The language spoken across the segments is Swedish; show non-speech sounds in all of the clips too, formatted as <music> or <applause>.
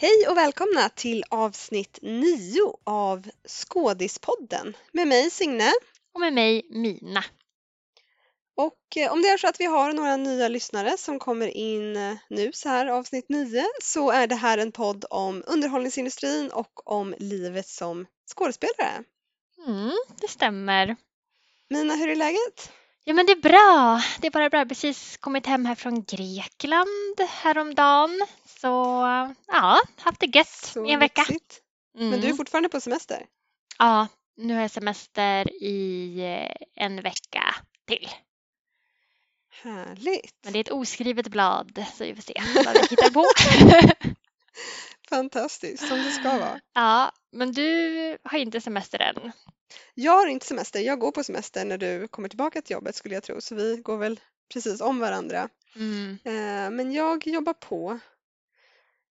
Hej och välkomna till avsnitt 9 av Skådispodden med mig Signe. Och med mig Mina. Och eh, om det är så att vi har några nya lyssnare som kommer in eh, nu så här avsnitt 9 så är det här en podd om underhållningsindustrin och om livet som skådespelare. Mm, det stämmer. Mina, hur är läget? Ja men det är bra. Det är bara bra. Precis kommit hem här från Grekland häromdagen. Så ja, haft det gött Så i en vecka. lyxigt. Men du är Mm. fortfarande på semester? Ja, nu har jag semester i eh, en vecka till. Härligt! Men det är ett oskrivet blad så vi får se <laughs> vad vi hittar på. Fantastiskt, som det ska vara. ja, men du har inte semester än. Jag har inte semester, jag går på semester när du kommer tillbaka till jobbet skulle jag tro, så vi går väl precis om varandra. Mm. Eh, Men jag jobbar på.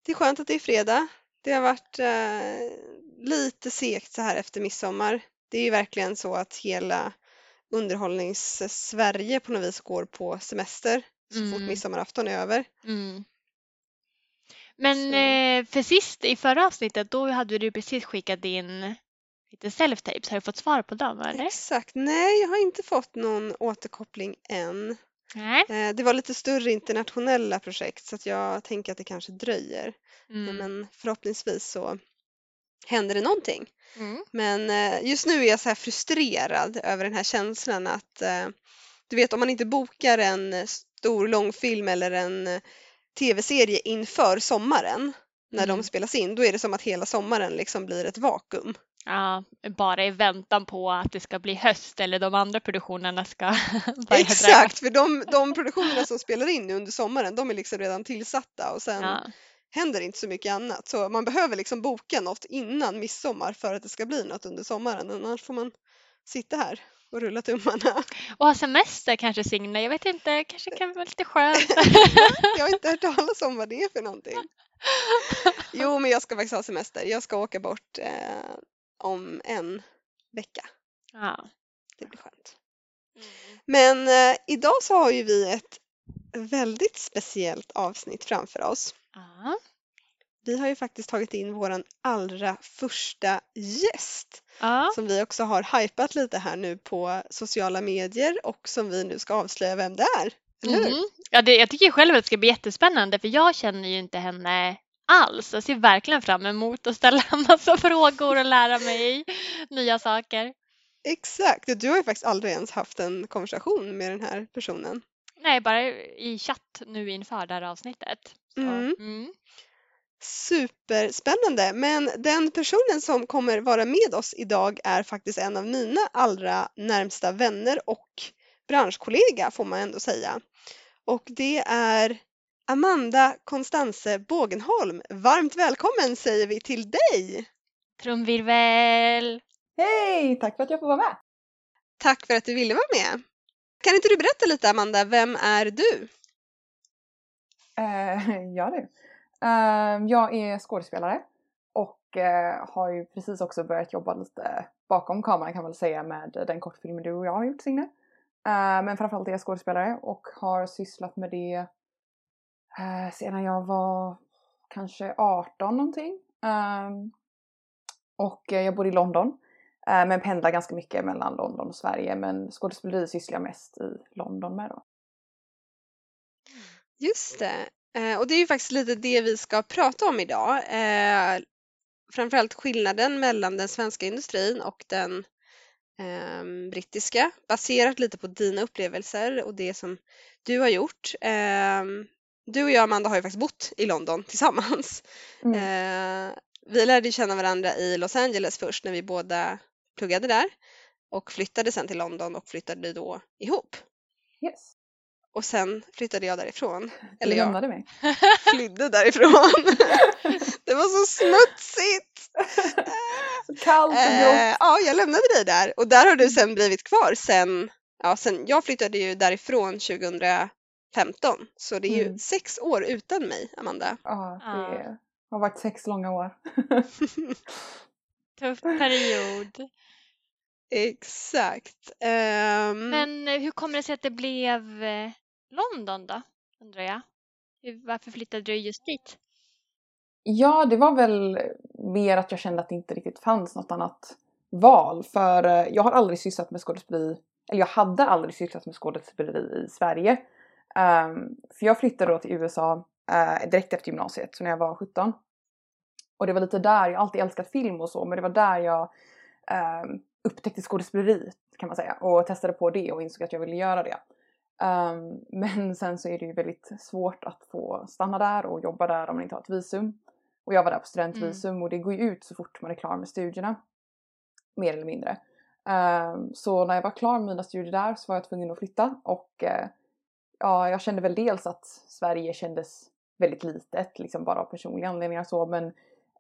Det är skönt att det är fredag. Det har varit eh, lite segt så här efter midsommar. Det är ju verkligen så att hela underhållnings-Sverige på något vis går på semester så fort Mm. midsommarafton är över. Mm. Men eh, för sist i förra avsnittet då hade du precis skickat in lite self-tapes. Har du fått svar på dem eller? Exakt. Nej, jag har inte fått någon återkoppling än. Nej. Eh, Det var lite större internationella projekt så att jag tänker att det kanske dröjer. Mm. Men förhoppningsvis så händer det någonting. Mm. Men eh, just nu är jag så här frustrerad över den här känslan att eh, du vet om man inte bokar en stor långfilm eller en tv-serie inför sommaren när Mm. de spelas in, då är det som att hela sommaren liksom blir ett vakuum. Ja, bara i väntan på att det ska bli höst eller de andra produktionerna ska. <laughs> Exakt, för de, de produktionerna som spelar in nu under sommaren, de är liksom redan tillsatta och sen Ja. händer inte så mycket annat. Så man behöver liksom boka något innan midsommar för att det ska bli något under sommaren, annars får man sitta här och rulla tummarna. <laughs> Och ha semester kanske Signe, jag vet inte, kanske kan vara lite skönt. <laughs> Jag har inte hört talas om vad det är för någonting. Jo, men jag ska faktiskt ha semester. Jag ska åka bort eh, om en vecka. ja. Det blir skönt. Men eh, idag så har ju vi ett väldigt speciellt avsnitt framför oss. Ja. Vi har ju faktiskt tagit in våran allra första gäst Ja. som vi också har hypat lite här nu på sociala medier och som vi nu ska avslöja vem det är. Eller hur? Mm. Ja, det, jag tycker själv att det ska bli jättespännande för jag känner ju inte henne alls. Jag ser verkligen fram emot att ställa <laughs> en massa frågor och lära mig nya saker. Exakt, och du har ju faktiskt aldrig ens haft en konversation med den här personen. Nej, bara i chatt nu inför det här avsnittet. Så, Mm. mm. Superspännande, men den personen som kommer vara med oss idag är faktiskt en av mina allra närmsta vänner och branschkollega får man ändå säga. Och det är Amanda Konstanze Bågenholm. Varmt välkommen säger vi till dig! Trumvirvel! Hej! Tack för att jag får vara med. Tack för att du ville vara med. Kan inte du berätta lite Amanda, vem är du? Eh, ja du. Eh, jag är skådespelare och eh, har ju precis också börjat jobba lite bakom kameran kan man väl säga med den kortfilmen du och jag har gjort Signe. Men framförallt är jag skådespelare och har sysslat med det eh, sedan jag var kanske 18 någonting. Um, och jag bor i London. eh, Men pendlar ganska mycket mellan London och Sverige men skådespeleri sysslar jag mest i London med då. Just det. Eh, och det är ju faktiskt lite det vi ska prata om idag. Eh, framförallt skillnaden mellan den svenska industrin och den eh, brittiska baserat lite på dina upplevelser och det som du har gjort. Ehm, du och jag Amanda har ju faktiskt bott i London tillsammans. Mm. Eh, vi lärde känna varandra i Los Angeles först när vi båda pluggade där och flyttade sen till London och flyttade då ihop. Yes. Och sen flyttade jag därifrån. Eller jag lämnade mig. <laughs> flydde därifrån. <laughs> Det var så smutsigt! Så kallt och. Eh, ja, jag lämnade dig där och där har du sen blivit kvar sen, ja, sen jag flyttade ju därifrån 2015 så det är ju Mm. sex år utan mig, Amanda. Ja, det har varit sex långa år. <laughs> Tuff period. Exakt. Ehm, Men eh, hur kommer det sig att det blev eh, London då? Undrar jag. Varför flyttade du just dit? Ja, det var väl mer att jag kände att det inte riktigt fanns något annat val. För eh, jag har aldrig sysslat med skådespeleri, eller jag hade aldrig sysslat med skådespeleri i Sverige. Um, för jag flyttade då till USA uh, direkt efter gymnasiet, så när jag var 17. Och det var lite där, jag har alltid älskat film och så, men det var där jag um, upptäckte skådespeleri kan man säga och testade på det och insåg att jag ville göra det. Um, <laughs> men sen så är det ju väldigt svårt att få stanna där och jobba där om man inte har ett visum. Och jag var där på studentvisum mm. och det går ju ut så fort man är klar med studierna. Mer eller mindre. Um, så när jag var klar med mina studier där så var jag tvungen att flytta och uh, ja, jag kände väl dels att Sverige kändes väldigt litet, liksom bara av personliga anledningar så, men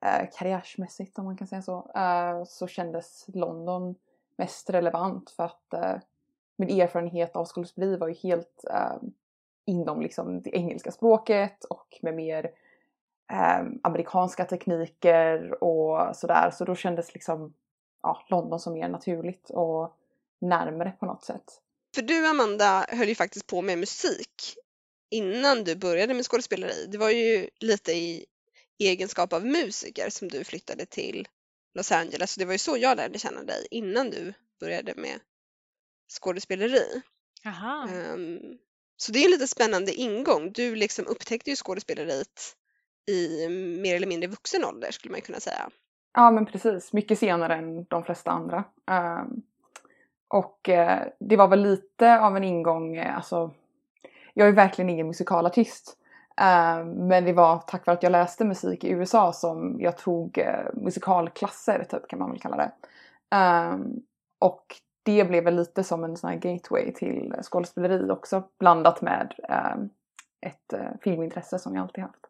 eh, karriärsmässigt om man kan säga så, eh, så kändes London mest relevant för att eh, min erfarenhet av skådespeleri var ju helt eh, inom liksom det engelska språket och med mer eh, amerikanska tekniker och sådär. Så då kändes liksom ja, London som mer naturligt och närmare på något sätt. För du Amanda höll ju faktiskt på med musik innan du började med skådespeleri. Det var ju lite i egenskap av musiker som du flyttade till Los Angeles. Så det var ju så jag lärde känna dig innan du började med skådespeleri. Um, så det är en lite spännande ingång. Du liksom upptäckte ju skådespeleriet i mer eller mindre vuxen ålder skulle man kunna säga. Ja men precis, mycket senare än de flesta andra. Um, och eh, det var väl lite av en ingång, eh, alltså jag är verkligen ingen musikalartist. Eh, men det var tack vare att jag läste musik i USA som jag tog eh, musikalklasser typ kan man väl kalla det. Eh, och det blev väl lite som en sån här gateway till skådespeleri också blandat med eh, ett filmintresse som jag alltid haft.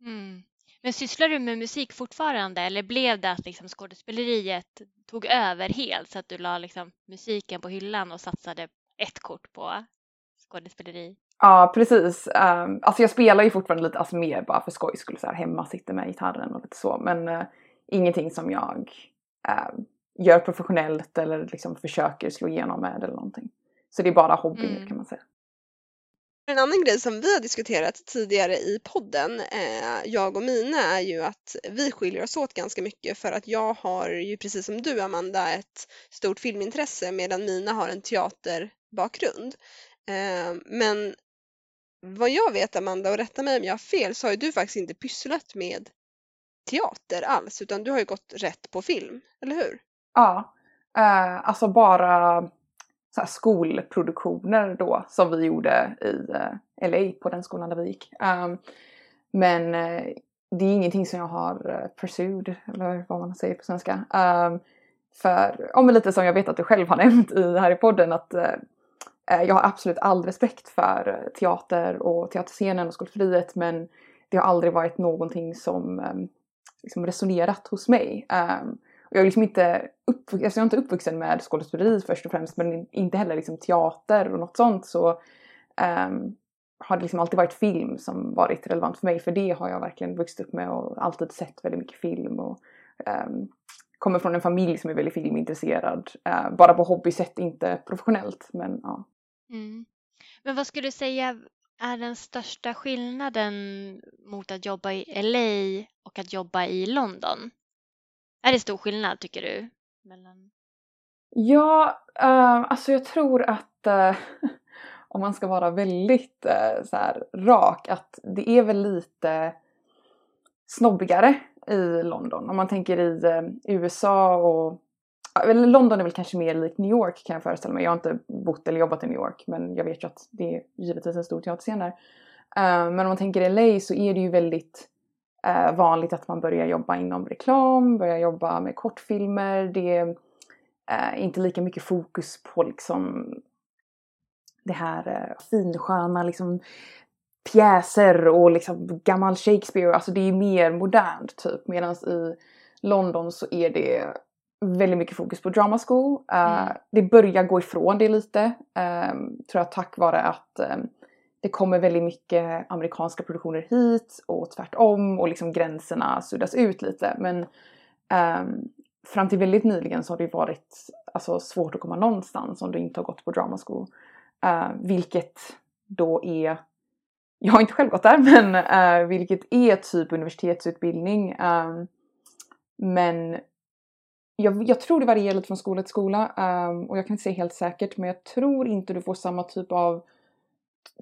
Mm. Men sysslar du med musik fortfarande eller blev det att liksom skådespeleriet tog över helt så att du la liksom musiken på hyllan och satsade ett kort på skådespeleri? Ja precis. Um, alltså jag spelar ju fortfarande lite, alltså mer bara för skojs skull så här hemma, sitter med gitarren och lite så men uh, ingenting som jag uh, gör professionellt eller liksom försöker slå igenom med eller någonting. Så det är bara hobby mm. kan man säga. En annan grej som vi har diskuterat tidigare i podden, eh, jag och Mina, är ju att vi skiljer oss åt ganska mycket för att jag har ju precis som du Amanda ett stort filmintresse medan Mina har en teaterbakgrund. Eh, men vad jag vet Amanda, och rätta mig om jag har fel, så har ju du faktiskt inte pysslat med teater alls utan du har ju gått rätt på film, eller hur? Ja, eh, alltså bara så skolproduktioner då som vi gjorde i eh, LA på den skolan där vi gick. Um, men eh, det är ingenting som jag har eh, pursued eller vad man säger på svenska. Um, för, ja men lite som jag vet att du själv har <laughs> nämnt i här i podden att eh, eh, jag har absolut all respekt för eh, teater och teaterscenen och skådespeleriet men det har aldrig varit någonting som ehm, liksom resonerat hos mig. Um, och jag är liksom inte, uppvuxen, alltså jag är inte uppvuxen med skådespeleri först och främst men inte heller liksom teater och något sånt så um, har det liksom alltid varit film som varit relevant för mig för det har jag verkligen vuxit upp med och alltid sett väldigt mycket film och um, kommer från en familj som är väldigt filmintresserad. Uh, bara på hobbysätt, inte professionellt men ja. Mm. Men vad skulle du säga är den största skillnaden mot att jobba i LA och att jobba i London? Är det stor skillnad tycker du? Mellan... Ja, uh, alltså jag tror att uh, <laughs> om man ska vara väldigt uh, så här, rak att det är väl lite snobbigare i London. Om man tänker i USA och eller London är väl kanske mer likt New York kan jag föreställa mig. Jag har inte bott eller jobbat i New York men jag vet ju att det är givetvis en stor teaterscen där. men om man tänker i LA så är det ju väldigt eh, vanligt att man börjar jobba inom reklam, börjar jobba med kortfilmer. Det är eh, inte lika mycket fokus på liksom det här eh, finsköna liksom pjäser och liksom gammal Shakespeare. Alltså det är mer modernt typ. Medan i London så är det väldigt mycket fokus på drama school. Uh, mm. Det börjar gå ifrån det lite. Um, tror jag tack vare att um, det kommer väldigt mycket amerikanska produktioner hit och tvärtom och liksom gränserna suddas ut lite. Men um, fram till väldigt nyligen så har det varit alltså, svårt att komma någonstans om du inte har gått på drama school. Uh, vilket då är jag har inte själv gått där, <laughs> men uh, vilket är typ universitetsutbildning. Um, men jag, jag, tror det varierar lite från skola till skola um, och jag kan inte säga helt säkert men jag tror inte du får samma typ av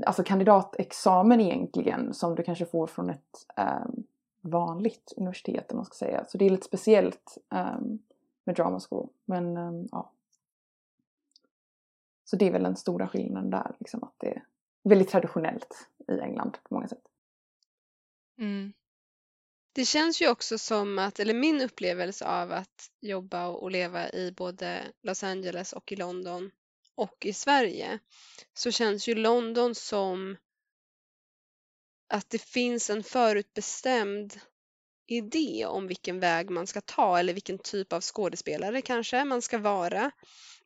alltså kandidatexamen egentligen som du kanske får från ett um, vanligt universitet om man ska säga. Så det är lite speciellt um, med drama school. Men ehm, ja. Så det är väl den stora skillnaden där, liksom att det är väldigt traditionellt i England på många sätt. Mm. Det känns ju också som att, eller min upplevelse av att jobba och leva i både Los Angeles och i London och i Sverige så känns ju London som att det finns en förutbestämd idé om vilken väg man ska ta eller vilken typ av skådespelare kanske man ska vara.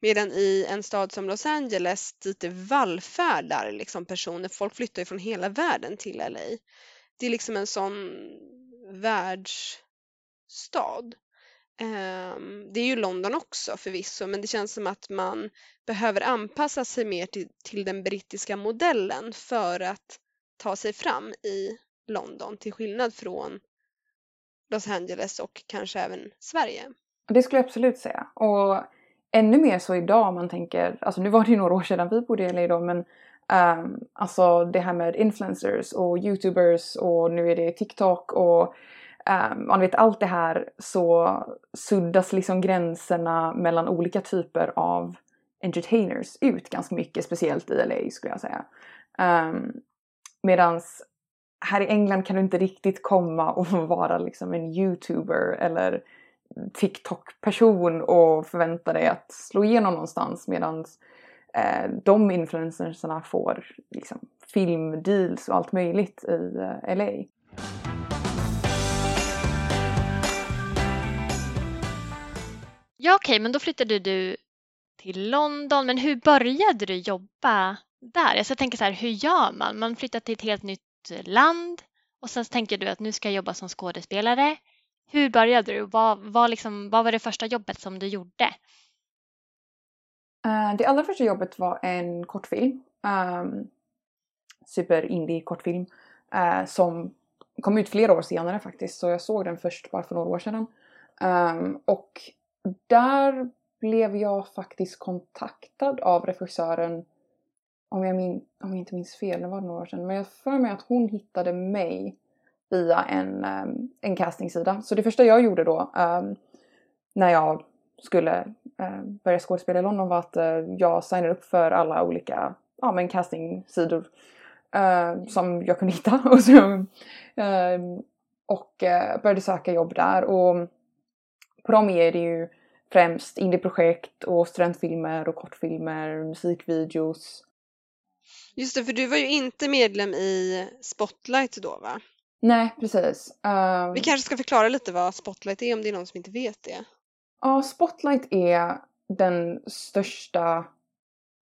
Medan i en stad som Los Angeles dit det vallfärdar liksom personer, folk flyttar ju från hela världen till LA. Det är liksom en sån världsstad. Ehm, det är ju London också förvisso men det känns som att man behöver anpassa sig mer till, till den brittiska modellen för att ta sig fram i London till skillnad från Los Angeles och kanske även Sverige. Det skulle jag absolut säga. Och ännu mer så idag om man tänker, alltså nu var det ju några år sedan vi bodde i LA då men um, alltså det här med influencers och youtubers och nu är det TikTok och Ehm, man vet allt det här så suddas liksom gränserna mellan olika typer av entertainers ut ganska mycket, speciellt i LA skulle jag säga. Um, medans här i England kan du inte riktigt komma och <laughs> vara liksom en youtuber eller TikTok-person och förvänta dig att slå igenom någonstans medan eh, de influencersarna får liksom, filmdeals och allt möjligt i eh, LA. Ja okej, okay, men då flyttade du till London. Men hur började du jobba där? Alltså, jag tänker så här, hur gör man? Man flyttar till ett helt nytt eh, land och sen tänker du att nu ska jag jobba som skådespelare. Hur började du? Vad, vad, liksom, vad var det första jobbet som du gjorde? Uh, det allra första jobbet var en kortfilm. Um, super indie kortfilm. Uh, som kom ut flera år senare faktiskt. Så jag såg den först bara för några år sedan. Um, och där blev jag faktiskt kontaktad av regissören om jag, min, om jag inte minns fel, det var några år sedan, men jag för mig att hon hittade mig via en, um, en castingsida. Så det första jag gjorde då um, när jag skulle ehm, börja skådespela i London var att uh, jag signade upp för alla olika ja, men castingsidor uh, som jag kunde hitta. <laughs> och, så, och eh, började söka jobb där. Och på dem är det ju främst indieprojekt och studentfilmer och kortfilmer, musikvideos. Just det, för du var ju inte medlem i Spotlight då va? Nej, precis. Um, Vi kanske ska förklara lite vad Spotlight är om det är någon som inte vet det. Ja, Spotlight är den största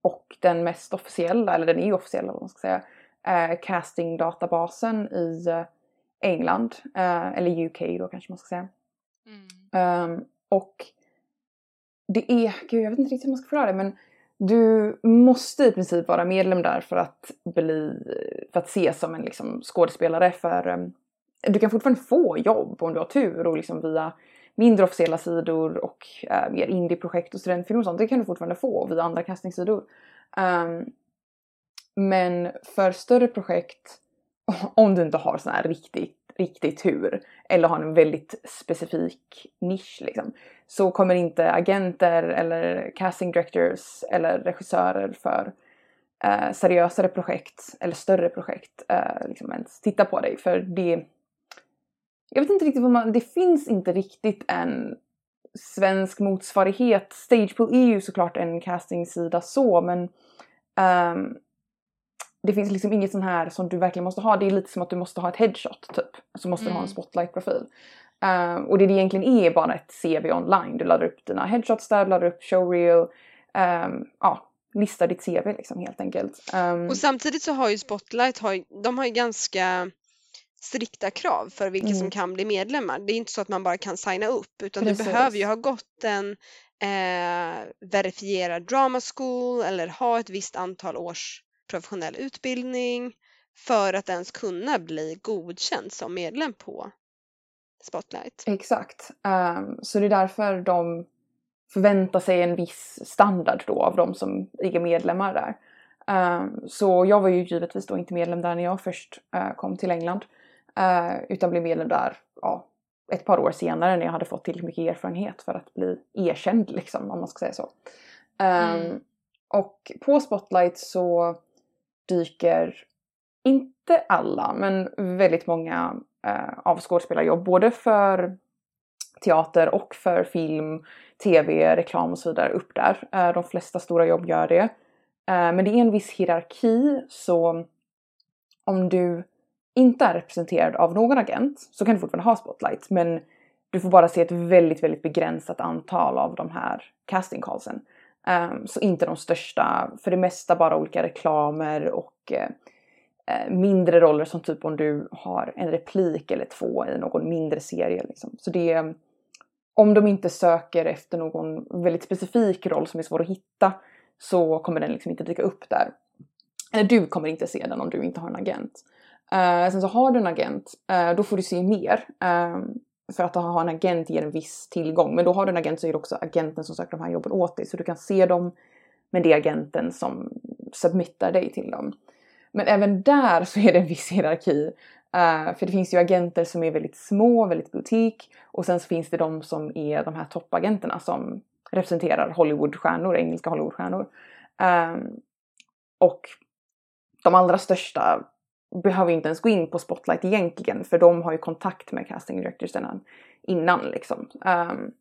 och den mest officiella, eller den är officiell om man ska säga, eh, castingdatabasen i eh, England, eh, eller UK då kanske man ska säga. Mm. Um, och det är, gud jag vet inte riktigt hur man ska förklara det men du måste i princip vara medlem där för att bli, för att ses som en liksom skådespelare för um, du kan fortfarande få jobb om du har tur och liksom via mindre officiella sidor och uh, mer indieprojekt och studentfilm och sånt. Det kan du fortfarande få via andra castingsidor. Um, men för större projekt, <laughs> om du inte har sån här riktigt, riktigt hur, eller har en väldigt specifik nisch liksom, så kommer inte agenter eller casting directors eller regissörer för eh, seriösare projekt eller större projekt eh, liksom ens titta på dig för det jag vet inte riktigt vad man, det finns inte riktigt en svensk motsvarighet. Stagepool är ju såklart en castingsida så men um, det finns liksom inget sån här som du verkligen måste ha. Det är lite som att du måste ha ett headshot typ. Så måste mm. du ha en mm. spotlight-profil. Uh, och det det egentligen är bara ett CV online. Du laddar upp dina headshots där, laddar upp showreel. Um, ja, listar ditt CV liksom helt enkelt. Um, och samtidigt så har ju Spotlight, har, de har ju ganska strikta krav för vilka mm. som kan bli medlemmar. Det är inte så att man bara kan signa upp utan Precis. du behöver ju ha gått en eh, verifierad drama school eller ha ett visst antal års professionell utbildning för att ens kunna bli godkänd som medlem på Spotlight. Exakt. Um, så det är därför de förväntar sig en viss standard då av de som är medlemmar där. Um, så jag var ju givetvis då inte medlem där när jag först uh, kom till England. Uh, utan blev medlem där ja, ett par år senare när jag hade fått tillräckligt mycket erfarenhet för att bli erkänd liksom om man ska säga så. Um, mm. Och på Spotlight så dyker inte alla men väldigt många eh, av skådespelarjobb både för teater och för film, tv, reklam och så vidare upp där. Eh, de flesta stora jobb gör det. Eh, men det är en viss hierarki så om du inte är representerad av någon agent så kan du fortfarande ha spotlight men du får bara se ett väldigt, väldigt begränsat antal av de här casting callsen. Um, så inte de största, för det mesta bara olika reklamer och uh, mindre roller som typ om du har en replik eller två i någon mindre serie. Liksom. Så det om de inte söker efter någon väldigt specifik roll som är svår att hitta så kommer den liksom inte dyka upp där. Eller du kommer inte se den om du inte har en agent. Uh, sen så har du en agent, uh, då får du se mer. Uh, för att ha en agent ger en viss tillgång. Men då har du en agent så är det också agenten som söker de här jobben åt dig. Så du kan se dem, men det är agenten som submittar dig till dem. Men även där så är det en viss hierarki. Uh, för det finns ju agenter som är väldigt små, väldigt butik. Och sen så finns det de som är de här toppagenterna som representerar Hollywoodstjärnor, engelska Hollywoodstjärnor. Um, och de allra största behöver inte ens gå in på Spotlight egentligen för de har ju kontakt med casting directors innan liksom. Um,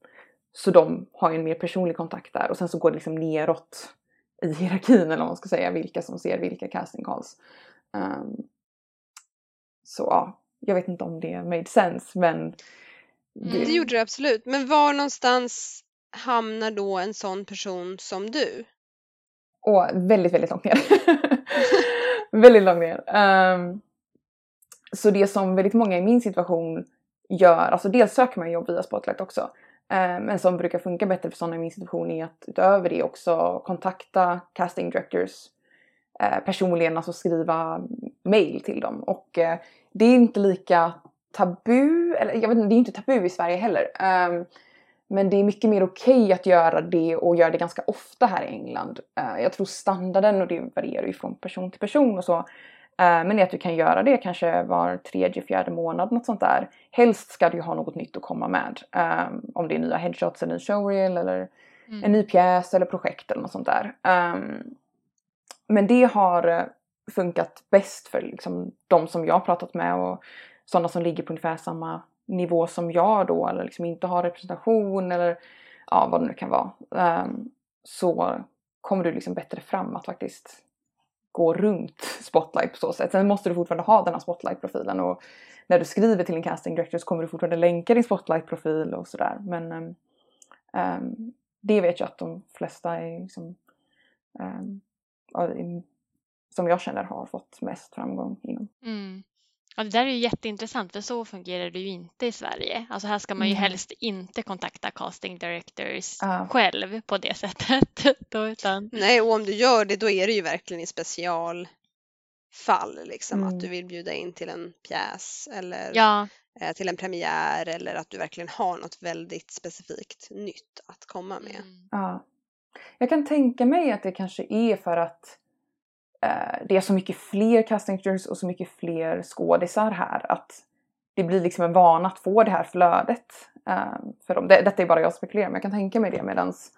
så de har ju en mer personlig kontakt där och sen så går det liksom neråt i hierarkin eller vad man ska säga vilka som ser vilka casting calls. Um, så ja, jag vet inte om det made sense men mm, det... det gjorde det absolut. Men var någonstans hamnar då en sån person som du? Och väldigt, väldigt långt ner. <laughs> <laughs> väldigt långt ner. Um, så det som väldigt många i min situation gör, alltså dels söker man jobb via Spotlight också. Ehm, men som brukar funka bättre för sådana i min situation är att utöver det också kontakta casting directors uh, personligen, alltså skriva mail till dem. Och uh, det är inte lika tabu, eller jag vet inte, det är inte tabu i Sverige heller. Um, men det är mycket mer okej okay att göra det och göra det ganska ofta här i England. Uh, jag tror standarden, och det varierar ju från person till person och så, uh, men det är att du kan göra det kanske var tredje, fjärde månad, något sånt där. Helst ska du ju ha något nytt att komma med. Um, om det är nya headshots, en ny showreel eller mm. en ny pjäs eller projekt eller något sånt där. Um, men det har funkat bäst för liksom, de som jag har pratat med och sådana som ligger på ungefär samma nivå som jag då eller liksom inte har representation eller ja, vad det nu kan vara. Um, så kommer du liksom bättre fram att faktiskt gå runt <laughs> Spotlight på så sätt. Sen måste du fortfarande ha den här Spotlight-profilen och när du skriver till en casting director så kommer du fortfarande länka din Spotlight-profil och sådär. Men um, um, det vet jag att de flesta är liksom, som jag känner har fått mest framgång inom. Mm. Ja, det där är ju jätteintressant för så fungerar det ju inte i Sverige. Alltså här ska man ju mm. helst inte kontakta casting directors uh. själv på det <laughs> sättet. då, utan... Nej, och om du gör det då är det ju verkligen i specialfall liksom mm. att du vill bjuda in till en pjäs eller ja. eh, till en premiär eller att du verkligen har något väldigt specifikt nytt att komma med. Mm. Ja. Jag kan tänka mig att det kanske är för att Eh, Eh, det är så mycket fler casting directors och så mycket fler skådisar här att det blir liksom en vana att få det här flödet. Eh, för dem. Det, detta är bara jag spekulerar men jag kan tänka mig det medans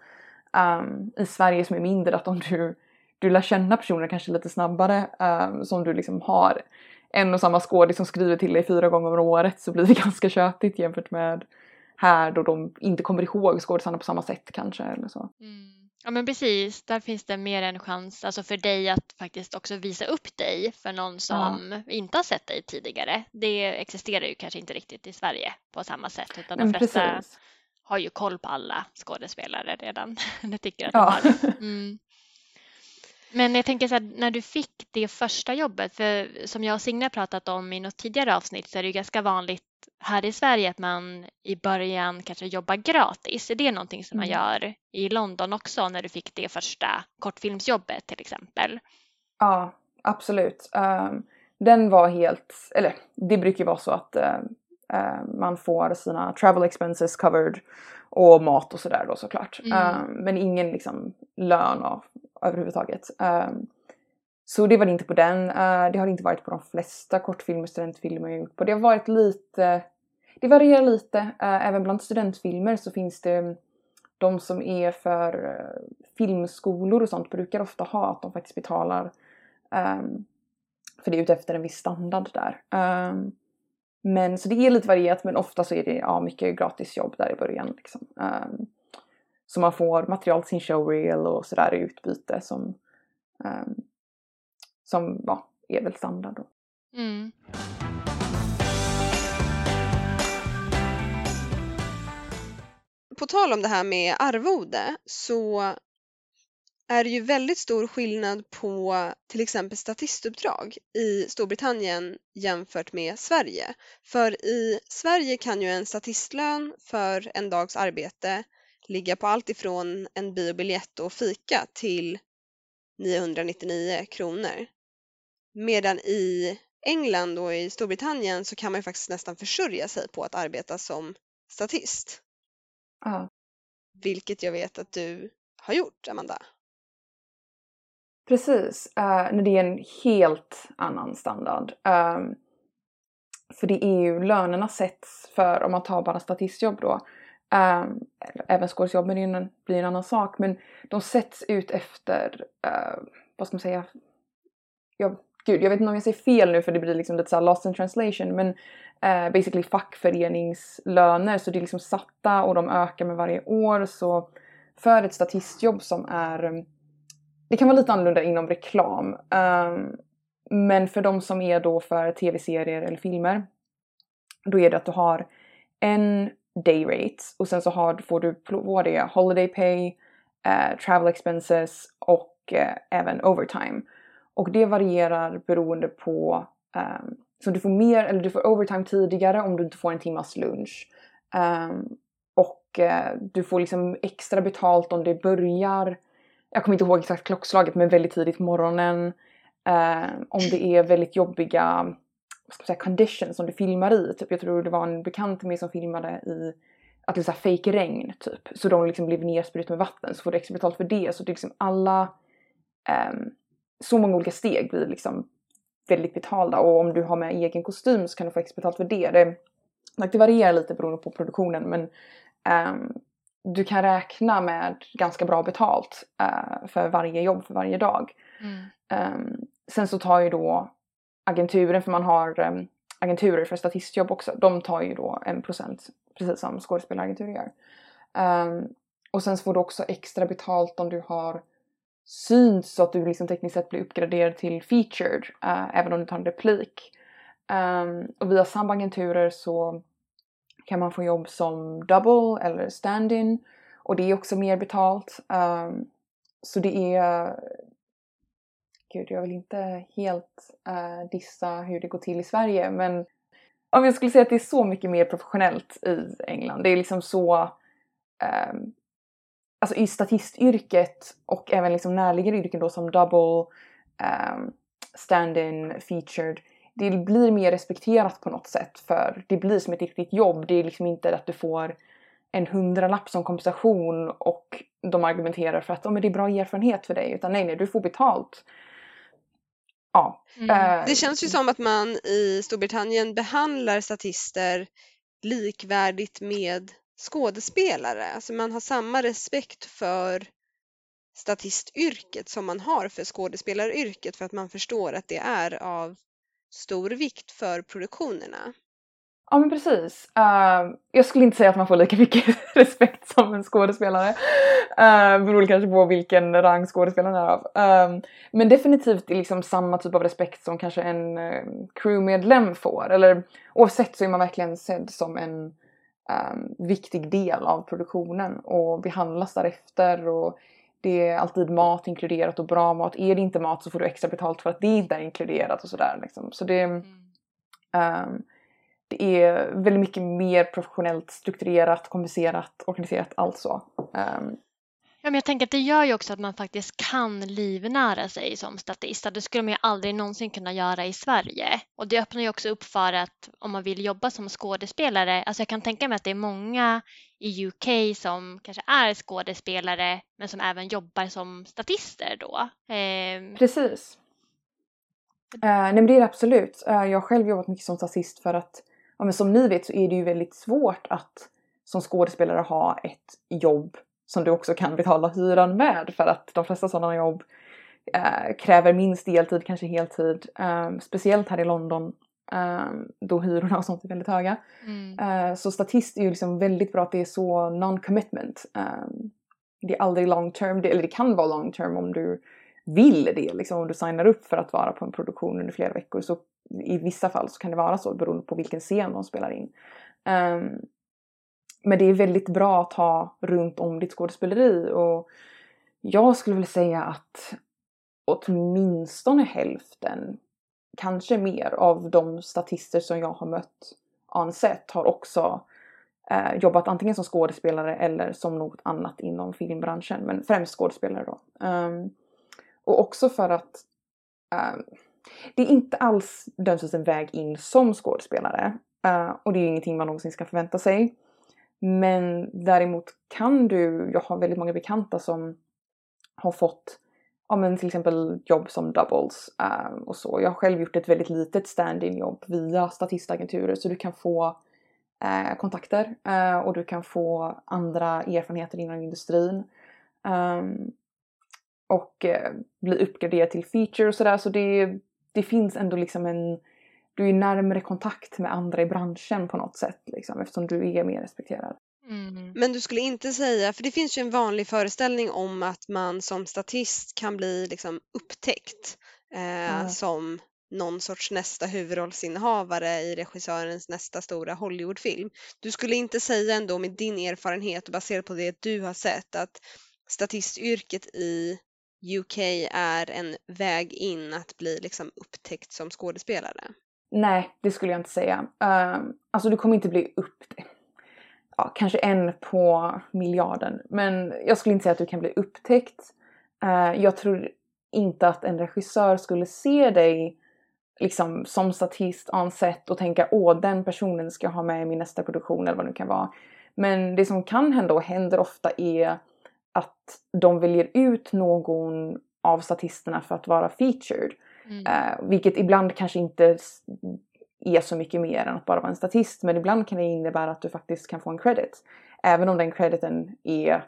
um, i Sverige som är mindre att om du, du lär känna personer kanske lite snabbare um, som du liksom har en och samma skådis som skriver till dig fyra gånger om året så blir det <laughs> ganska tjötigt jämfört med här då de inte kommer ihåg skådisarna på samma sätt kanske eller så. Mm. Ja men precis, där finns det mer en chans alltså för dig att faktiskt också visa upp dig för någon som ja. inte har sett dig tidigare. Det existerar ju kanske inte riktigt i Sverige på samma sätt utan de flesta precis. har ju koll på alla skådespelare redan. <laughs> det tycker att de ja. har. <laughs> Mm. Men jag tänker så här, när du fick det första jobbet, för som jag och Signe pratat om i något tidigare avsnitt så är det ju ganska vanligt här i Sverige att man i början kanske jobbar gratis. Är det någonting som man mm. gör i London också när du fick det första kortfilmsjobbet till exempel? Ja, absolut. Um, den var helt, eller det brukar ju vara så att uh, uh, man får sina travel expenses covered och mat och sådär då såklart. Mm. men ingen liksom lön och, överhuvudtaget så det var det inte på den. Eh, det har det inte varit på de flesta kortfilmer, studentfilmer jag gjort på. Det har varit lite, det varierar lite. Eh, även bland studentfilmer så finns det mm, de som är för eh, filmskolor och sånt brukar ofta ha att de faktiskt betalar um, för det är utefter en viss standard där. Um, men så det är lite varierat men ofta så är det ja, mycket gratisjobb där i början. Liksom. Um, så man får material till sin showreel och sådär i utbyte som, um, som ja, är väl standard då. Mm. På tal om det här med arvode så är det ju väldigt stor skillnad på till exempel statistuppdrag i Storbritannien jämfört med Sverige. För i Sverige kan ju en statistlön för en dags arbete ligga på allt ifrån en biobiljett och fika till 999 kronor. Medan i England och i Storbritannien så kan man ju faktiskt nästan försörja sig på att arbeta som statist. Ja. Vilket jag vet att du har gjort, Amanda. Precis, uh, när det är en helt annan standard. Um, för det är ju lönerna sätts för, om man tar bara statistjobb då, um, även skådisjobb men det blir en annan sak, men de sätts ut efter, uh, vad ska man säga, jag, gud jag vet inte om jag säger fel nu för det blir liksom lite såhär lost in translation men uh, basically fackföreningslöner så det är liksom satta och de ökar med varje år så för ett statistjobb som är mm, det kan vara lite annorlunda inom reklam. Um, men för de som är då för tv-serier eller filmer, då är det att du har en day rate och sen så har, får du vad det är, holiday pay, uh, travel expenses och uh, även overtime. Och det varierar beroende på, um, så du får mer, eller du får overtime tidigare om du inte får en timmas lunch. Um, och uh, du får liksom extra betalt om det börjar jag kommer inte ihåg exakt klockslaget men väldigt tidigt på morgonen. Eh, om det är väldigt jobbiga vad ska man säga, conditions som du filmar i. Typ, jag tror det var en bekant med som filmade i att det är fake regn typ. Så de liksom blev nersprutna med vatten så får du extra betalt för det. Så det är liksom alla um, så många olika steg blir liksom väldigt betalda och om du har med egen kostym så kan du få extra betalt för det. Det, det varierar lite beroende på produktionen men um, du kan räkna med ganska bra betalt uh, för varje jobb, för varje dag. Mm. Um, sen så tar ju då agenturen, för man har um, agenturer för statistjobb också, de tar ju då en procent precis som skådespelaragenturer gör. Och sen så får du också extra betalt om du har syns så att du liksom tekniskt sett blir uppgraderad till featured uh, även om du tar en replik. Um, och via samma agenturer så kan man få jobb som double eller stand-in och det är också mer betalt. Um, så det är... Gud, jag vill inte helt uh, dissa hur det går till i Sverige men om jag skulle säga att det är så mycket mer professionellt i England. Det är liksom så... Um, alltså i statistyrket och även liksom närliggande yrken då som double, um, stand-in, featured det blir mer respekterat på något sätt för det blir som ett riktigt jobb. Det är liksom inte att du får en hundralapp som kompensation och de argumenterar för att oh, men det är bra erfarenhet för dig utan nej, nej, du får betalt. Ja. Mm. Uh, det känns ju som att man i Storbritannien behandlar statister likvärdigt med skådespelare. Alltså man har samma respekt för statistyrket som man har för skådespelaryrket för att man förstår att det är av stor vikt för produktionerna. Ja men precis. Uh, jag skulle inte säga att man får lika mycket <laughs> respekt som en skådespelare. Eh, uh, beror kanske på vilken rang skådespelaren är av. Uh, men definitivt liksom samma typ av respekt som kanske en uh, crewmedlem får. Eller oavsett så är man verkligen sedd som en um, viktig del av produktionen och behandlas därefter. Och det är alltid mat inkluderat och bra mat. Är det inte mat så får du extra betalt för att det inte är inkluderat och sådär. Liksom. Så det, mm. um, det är väldigt mycket mer professionellt strukturerat, komplicerat, organiserat, allt så. Um, Ja, men jag tänker att det gör ju också att man faktiskt kan livnära sig som statist. Det skulle man ju aldrig någonsin kunna göra i Sverige. Och det öppnar ju också upp för att om man vill jobba som skådespelare, alltså jag kan tänka mig att det är många i UK som kanske är skådespelare men som även jobbar som statister då. Ehm. Eh, Precis. Uh, nej men det är det absolut. Uh, jag har själv jobbat mycket som statist för att, ja, men som ni vet så är det ju väldigt svårt att som skådespelare ha ett jobb som du också kan betala hyran med för att de flesta sådana jobb uh, kräver minst deltid, kanske heltid. speciellt här i London då hyrorna och sånt är väldigt höga. Mm. så statist är ju liksom väldigt bra att det är så non-commitment. det är aldrig long term, eller det kan vara long term om du vill det. Liksom, om du signar upp för att vara på en produktion under flera veckor så i vissa fall så kan det vara så beroende på vilken scen de spelar in. Um, men det är väldigt bra att ha runt om ditt skådespeleri och jag skulle vilja säga att åtminstone hälften, kanske mer, av de statister som jag har mött on har också eh, jobbat antingen som skådespelare eller som något annat inom filmbranschen, men främst skådespelare då. Um, och också för att um, det är inte alls döms en väg in som skådespelare. Uh, och det är ju ingenting man någonsin ska förvänta sig. Men däremot kan du, jag har väldigt många bekanta som har fått ja, men till exempel jobb som doubles um, och så. Jag har själv gjort ett väldigt litet stand-in jobb via statistagenturer så du kan få uh, kontakter uh, och du kan få andra erfarenheter inom industrin. Um, och eh, bli uppgraderad till feature och sådär. Så det, det finns ändå liksom en... Du är närmare kontakt med andra i branschen på något sätt liksom, eftersom du är mer respekterad. Mm. Men du skulle inte säga, för det finns ju en vanlig föreställning om att man som statist kan bli liksom upptäckt eh, mm. som någon sorts nästa huvudrollsinnehavare i regissörens nästa stora Hollywoodfilm. Du skulle inte säga ändå med din erfarenhet och baserat på det du har sett att statistyrket i UK är en väg in att bli liksom upptäckt som skådespelare? Nej, det skulle jag inte säga. Uh, alltså du kommer inte bli upp... Ja, kanske en på miljarden. Men jag skulle inte säga att du kan bli upptäckt. Uh, jag tror inte att en regissör skulle se dig liksom som statist on set och tänka åh den personen ska jag ha med i min nästa produktion eller vad det nu kan vara. Men det som kan hända och händer ofta är att de väljer ut någon av statisterna för att vara featured. Mm. Uh, vilket ibland kanske inte är så mycket mer än att bara vara en statist men ibland kan det innebära att du faktiskt kan få en credit. Även om den crediten är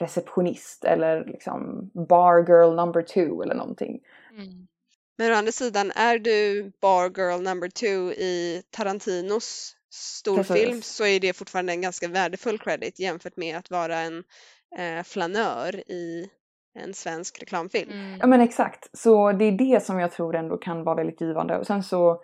receptionist eller liksom bar girl number two eller någonting. Mm. Men å andra sidan, är du bar girl number two i Tarantinos storfilm så är det fortfarande en ganska värdefull credit jämfört med att vara en eh, flanör i en svensk reklamfilm. Mm. Ja men exakt, så det är det som jag tror ändå kan vara väldigt givande och sen så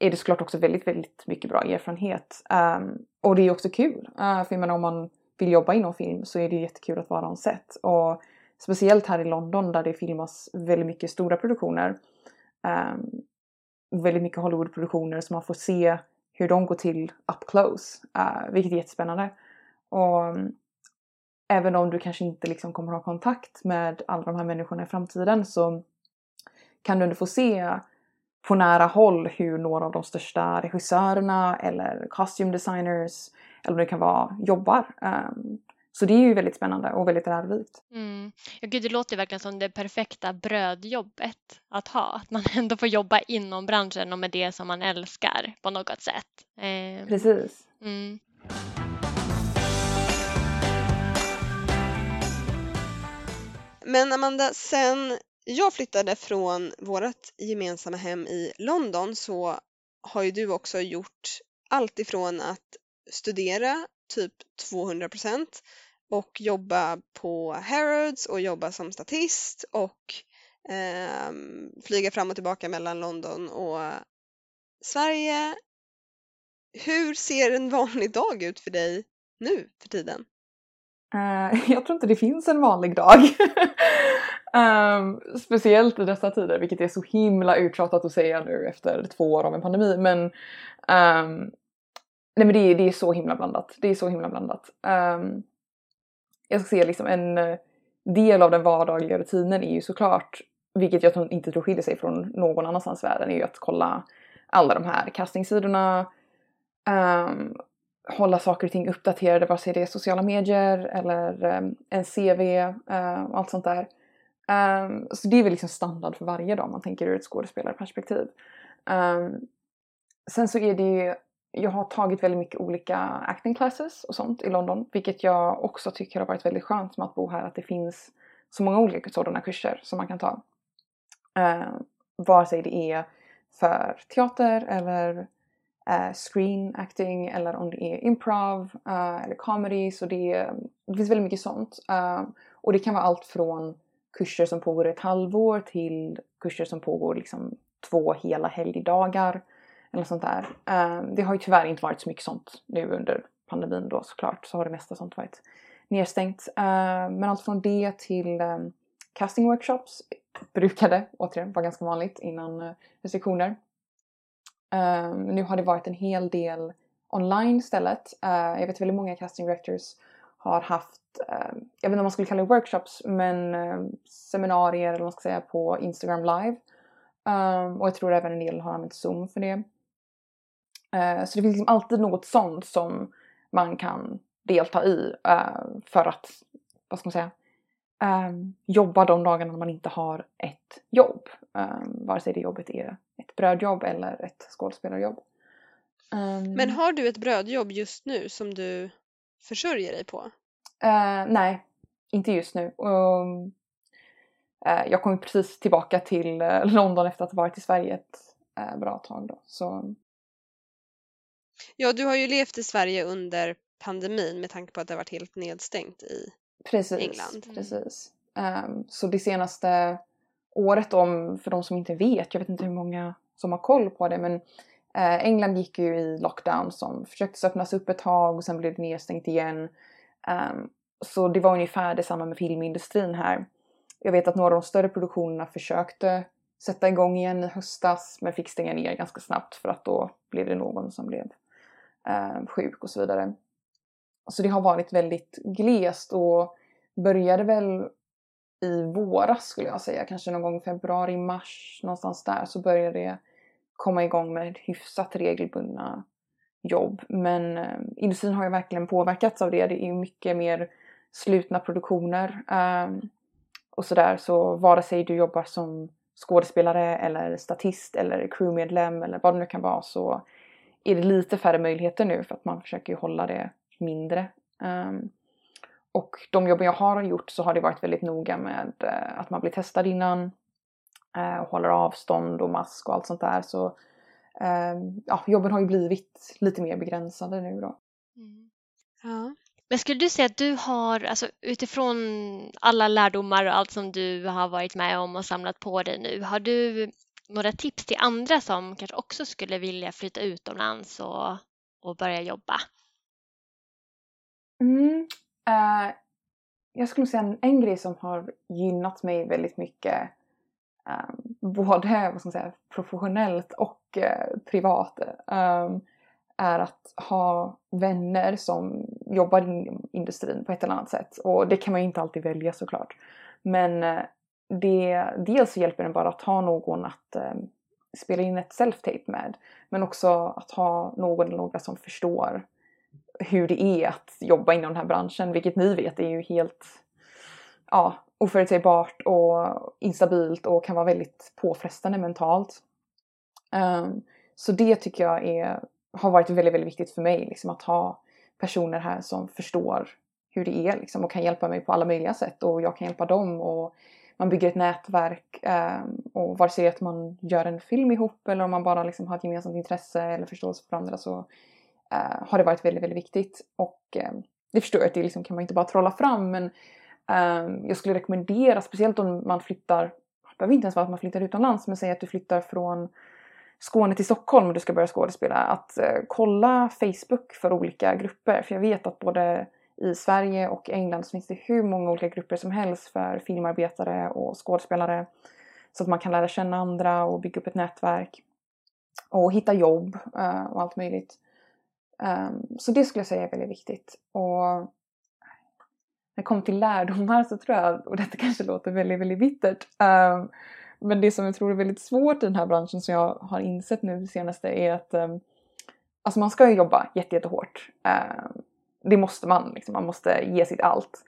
är det såklart också väldigt, väldigt mycket bra erfarenhet. Um, och det är också kul, uh, för jag menar om man vill jobba inom film så är det jättekul att vara on set. Och speciellt här i London där det filmas väldigt mycket stora produktioner. Um, väldigt mycket Hollywoodproduktioner så man får se hur de går till up close, uh, vilket är jättespännande. Och även om du kanske inte liksom kommer ha kontakt med alla de här människorna i framtiden så kan du ändå få se på nära håll hur några av de största regissörerna eller costume designers eller vad det kan vara jobbar. Um, så det är ju väldigt spännande och väldigt lärorikt. Mm. Ja, gud, det låter verkligen som det perfekta brödjobbet att ha. Att man <laughs> ändå får jobba inom branschen och med det som man älskar på något sätt. Eh, Precis. Mm. Men Amanda, sen jag flyttade från vårt gemensamma hem i London så har ju du också gjort allt ifrån att studera typ 200% och jobba på Harrods och jobba som statist och eh, flyga fram och tillbaka mellan London och Sverige. Hur ser en vanlig dag ut för dig nu för tiden? Uh, <laughs> jag tror inte det finns en vanlig dag. um, <laughs> speciellt i dessa tider, vilket är så himla uttjatat att säga nu efter två år av en pandemi. Men, um, nej men det, det, är så himla blandat. Det är så himla blandat. Um, jag ska säga liksom en, eh, del av den vardagliga rutinen är ju såklart, vilket jag inte tror skiljer sig från någon annanstans i världen, är ju att kolla alla de här castingsidorna, um, hålla saker och ting uppdaterade, vare sig det är sociala medier eller um, en CV uh, eh, och allt sånt där. Um, så det är väl liksom standard för varje dag om man tänker ur ett skådespelarperspektiv. Um, sen så är det ju, jag har tagit väldigt mycket olika acting classes och sånt i London, vilket jag också tycker har varit väldigt skönt med att bo här, att det finns så många olika sådana kurser som man kan ta. Uh, vare sig det är för teater eller uh, screen acting eller om det är improv uh, eller comedy så det, mm, det finns väldigt mycket sånt. Uh, och det kan vara allt från kurser som pågår ett halvår till kurser som pågår liksom två hela helgdagar. Eller sånt där. Det har ju tyvärr inte varit så mycket sånt nu under pandemin då såklart. Så har det mesta sånt varit nedstängt. Uh, men allt från det till um, casting workshops brukade återigen vara ganska vanligt innan uh, restriktioner. Um, nu har det varit en hel del online istället. Uh, jag vet väldigt många casting directors har haft, uh, jag vet inte om man skulle kalla det workshops, men uh, seminarier eller vad man ska säga på Instagram live. Um, och jag tror även en del har använt Zoom för det. Uh, så det finns liksom alltid något sånt som man kan delta i för att, vad ska man säga, jobba de dagarna man inte har ett jobb. Um, vare sig det jobbet är ett brödjobb eller ett skådespelarjobb. Um, Men har du ett brödjobb just nu som du försörjer dig på? Uh, nej, inte just nu. Um, uh, jag kom precis tillbaka till uh, London efter att ha varit i Sverige ett bra tag då. Så... Ja, du har ju levt i Sverige under pandemin med tanke på att det har varit helt nedstängt i precis, England. Mm. Precis. Um, så det senaste året om, för de som inte vet, jag vet inte hur många som har koll på det, men eh, England gick ju i lockdown som försökte öppnas upp ett tag och sen blev det nedstängt igen. Um, så det var ungefär detsamma med filmindustrin här. Jag vet att några av de större produktionerna försökte sätta igång igen i höstas men fick stänga ner ganska snabbt för att då blev det någon som blev eh, sjuk och så vidare. Så det har varit väldigt glest och började väl i våras skulle jag säga, kanske någon gång februari, mars någonstans där så började det komma igång med hyfsat regelbundna jobb. Men eh, industrin har ju verkligen påverkats av det. Det är ju mycket mer slutna produktioner eh, och sådär. Så vare sig du jobbar som skådespelare eller statist eller crewmedlem eller vad det nu kan vara så är det lite färre möjligheter nu för att man försöker hålla det mindre. Um, och de jobben jag har gjort så har det varit väldigt noga med uh, att man blir testad innan uh, och håller avstånd och mask och allt sånt där. Så uh, ja, jobben har ju blivit lite mer begränsade nu då. Mm. Ja. Men skulle du säga att du har, alltså utifrån alla lärdomar och allt som du har varit med om och samlat på dig nu, har du några tips till andra som kanske också skulle vilja flytta utomlands och, och börja jobba? Mm, uh, jag skulle säga en, en grej som har gynnat mig väldigt mycket um, både vad ska man säga, professionellt och uh, privat um, är att ha vänner som jobbar inom industrin på ett eller annat sätt. Och det kan man ju inte alltid välja såklart. Men uh, det, dels så hjälper det bara att ha någon att um, spela in ett self-tape med. Men också att ha någon eller några som förstår hur det är att jobba inom den här branschen, vilket ni vet är ju helt ja, oförutsägbart och instabilt och kan vara väldigt påfrestande mentalt. Um, så det tycker jag är, har varit väldigt, väldigt viktigt för mig, liksom, att ha personer här som förstår hur det är liksom, och kan hjälpa mig på alla möjliga sätt och jag kan hjälpa dem och man bygger ett nätverk um, och vare sig att man gör en film ihop eller om man bara liksom har ett gemensamt intresse eller förståelse för andra så eh, har det varit väldigt, väldigt viktigt. Och eh, det förstår jag att det liksom kan man inte bara trolla fram men eh, jag skulle rekommendera, speciellt om man flyttar, det behöver inte ens vara att man flyttar utomlands, men säg att du flyttar från Skåne till Stockholm och du ska börja skådespela, att eh, kolla Facebook för olika grupper. För jag vet att både i Sverige och England så finns det hur många olika grupper som helst för filmarbetare och skådespelare. Så att man kan lära känna andra och bygga upp ett nätverk. Och hitta jobb eh, och allt möjligt. Um, så det skulle jag säga är väldigt viktigt. Och det kommer till lärdomar så tror jag, och detta kanske låter väldigt, väldigt bittert, um, men det som jag tror är väldigt svårt i den här branschen som jag har insett nu det senaste är att um, alltså man ska ju jobba jätte, jättehårt. Um, det måste man, liksom. man måste ge sitt allt.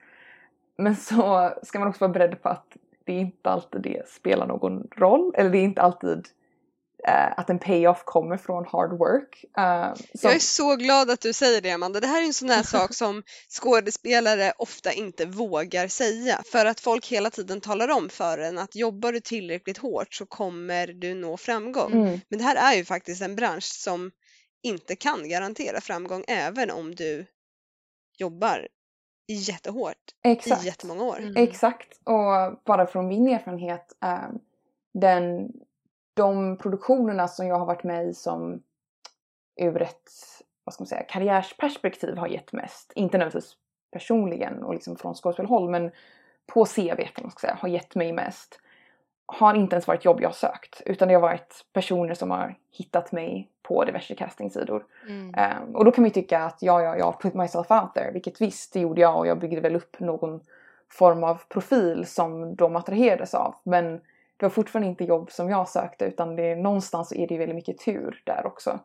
Men så ska man också vara beredd på att det är inte alltid det spelar någon roll, eller det är inte alltid uh, att en payoff kommer från hard work. Uh, som... Jag är så glad att du säger det Amanda. Det här är en sån här sak som <laughs> skådespelare ofta inte vågar säga för att folk hela tiden talar om för en att jobbar du tillräckligt hårt så kommer du nå framgång. Mm. Men det här är ju faktiskt en bransch som inte kan garantera framgång även om du jobbar jättehårt Exakt. i jättemånga år. Mm. Exakt och bara från min erfarenhet um, den de produktionerna som jag har varit med i som ur ett vad ska man säga, karriärsperspektiv har gett mest, inte nödvändigtvis personligen och liksom från skådespelhåll men på CV man ska säga, har gett mig mest har inte ens varit jobb jag sökt utan det har varit personer som har hittat mig på diverse castingsidor. Mm. Um, och då kan man ju tycka att ja, ja, jag put myself out there, vilket visst det gjorde jag och jag byggde väl upp någon form av profil som de attraherades av. Men det var fortfarande inte jobb som jag sökte utan det, någonstans är det väldigt mycket tur där också.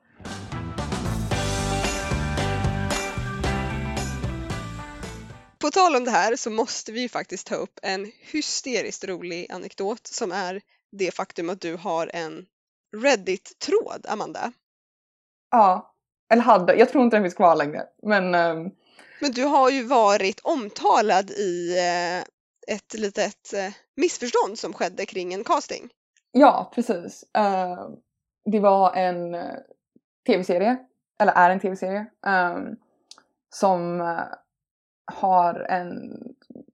På tal om det här så måste vi faktiskt ta upp en hysteriskt rolig anekdot som är det faktum att du har en Reddit-tråd, Amanda. Ja, eller hade. Jag tror inte den finns kvar längre. Men, um... men du har ju varit omtalad i eh, ett litet eh, missförstånd som skedde kring en casting. Ja, precis. Uh, det var en eh, tv-serie, eller är en tv-serie, um, som uh, har en